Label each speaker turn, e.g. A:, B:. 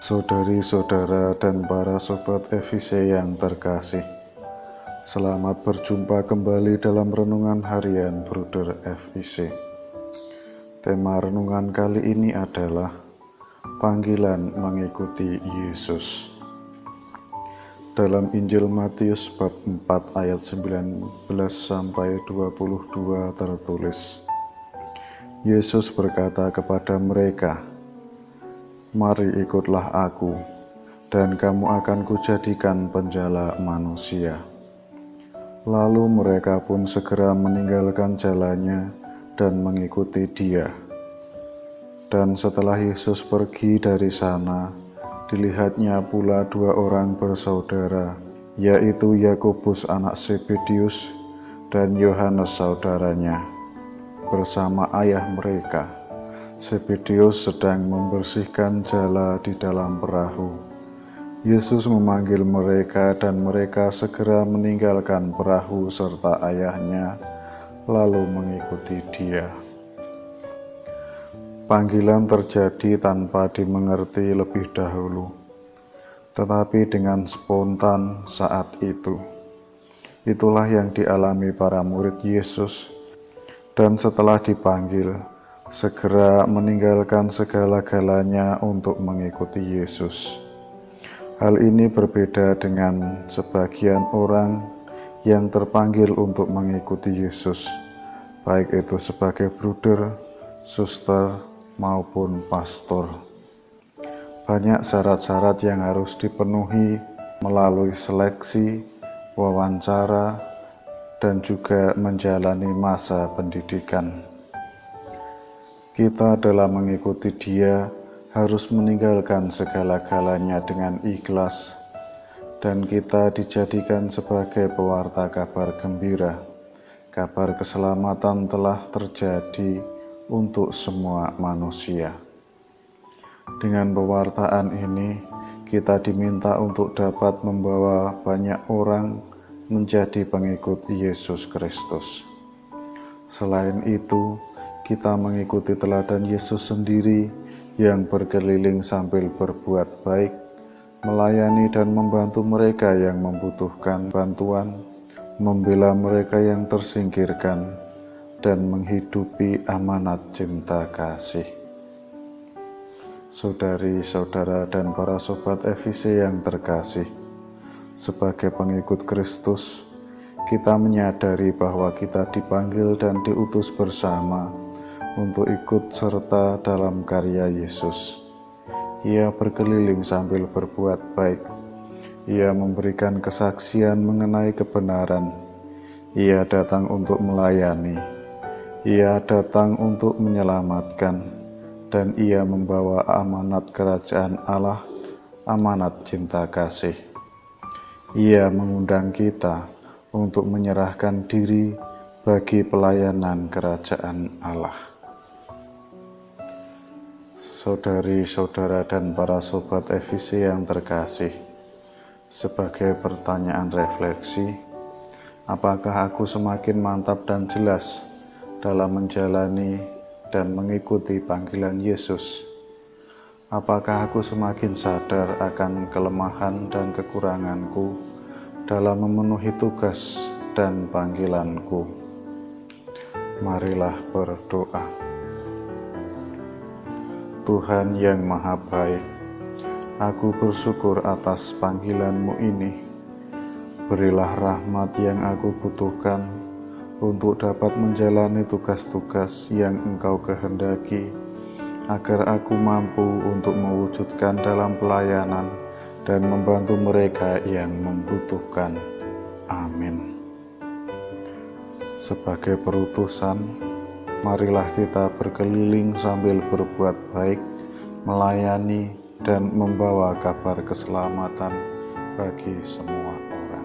A: Saudari-saudara dan para sobat FIC yang terkasih, selamat berjumpa kembali dalam renungan harian Bruder FIC. Tema renungan kali ini adalah panggilan mengikuti Yesus. Dalam Injil Matius bab 4 ayat 19 sampai 22 tertulis Yesus berkata kepada mereka, Mari ikutlah aku, dan kamu akan kujadikan penjala manusia. Lalu mereka pun segera meninggalkan jalannya dan mengikuti dia. Dan setelah Yesus pergi dari sana, dilihatnya pula dua orang bersaudara, yaitu Yakobus anak Zebedius dan Yohanes saudaranya, bersama ayah mereka Zebedius sedang membersihkan jala di dalam perahu. Yesus memanggil mereka dan mereka segera meninggalkan perahu serta ayahnya lalu mengikuti dia. Panggilan terjadi tanpa dimengerti lebih dahulu, tetapi dengan spontan saat itu. Itulah yang dialami para murid Yesus, dan setelah dipanggil, segera meninggalkan segala-galanya untuk mengikuti Yesus. Hal ini berbeda dengan sebagian orang yang terpanggil untuk mengikuti Yesus, baik itu sebagai bruder, suster, maupun pastor. Banyak syarat-syarat yang harus dipenuhi melalui seleksi, wawancara, dan juga menjalani masa pendidikan. Kita dalam mengikuti Dia harus meninggalkan segala-galanya dengan ikhlas, dan kita dijadikan sebagai pewarta kabar gembira. Kabar keselamatan telah terjadi untuk semua manusia. Dengan pewartaan ini, kita diminta untuk dapat membawa banyak orang menjadi pengikut Yesus Kristus. Selain itu, kita mengikuti teladan Yesus sendiri yang berkeliling sambil berbuat baik, melayani dan membantu mereka yang membutuhkan bantuan, membela mereka yang tersingkirkan, dan menghidupi amanat cinta kasih. Saudari-saudara dan para sobat FIC yang terkasih, sebagai pengikut Kristus, kita menyadari bahwa kita dipanggil dan diutus bersama untuk ikut serta dalam karya Yesus. Ia berkeliling sambil berbuat baik. Ia memberikan kesaksian mengenai kebenaran. Ia datang untuk melayani. Ia datang untuk menyelamatkan, dan ia membawa amanat kerajaan Allah, amanat cinta kasih. Ia mengundang kita untuk menyerahkan diri bagi pelayanan kerajaan Allah saudari-saudara dan para sobat FVC yang terkasih. Sebagai pertanyaan refleksi, apakah aku semakin mantap dan jelas dalam menjalani dan mengikuti panggilan Yesus? Apakah aku semakin sadar akan kelemahan dan kekuranganku dalam memenuhi tugas dan panggilanku? Marilah berdoa. Tuhan yang Maha Baik, aku bersyukur atas panggilanmu ini. Berilah rahmat yang aku butuhkan untuk dapat menjalani tugas-tugas yang Engkau kehendaki, agar aku mampu untuk mewujudkan dalam pelayanan dan membantu mereka yang membutuhkan. Amin. Sebagai perutusan, marilah kita berkeliling sambil berbuat baik, melayani, dan membawa kabar keselamatan bagi semua orang.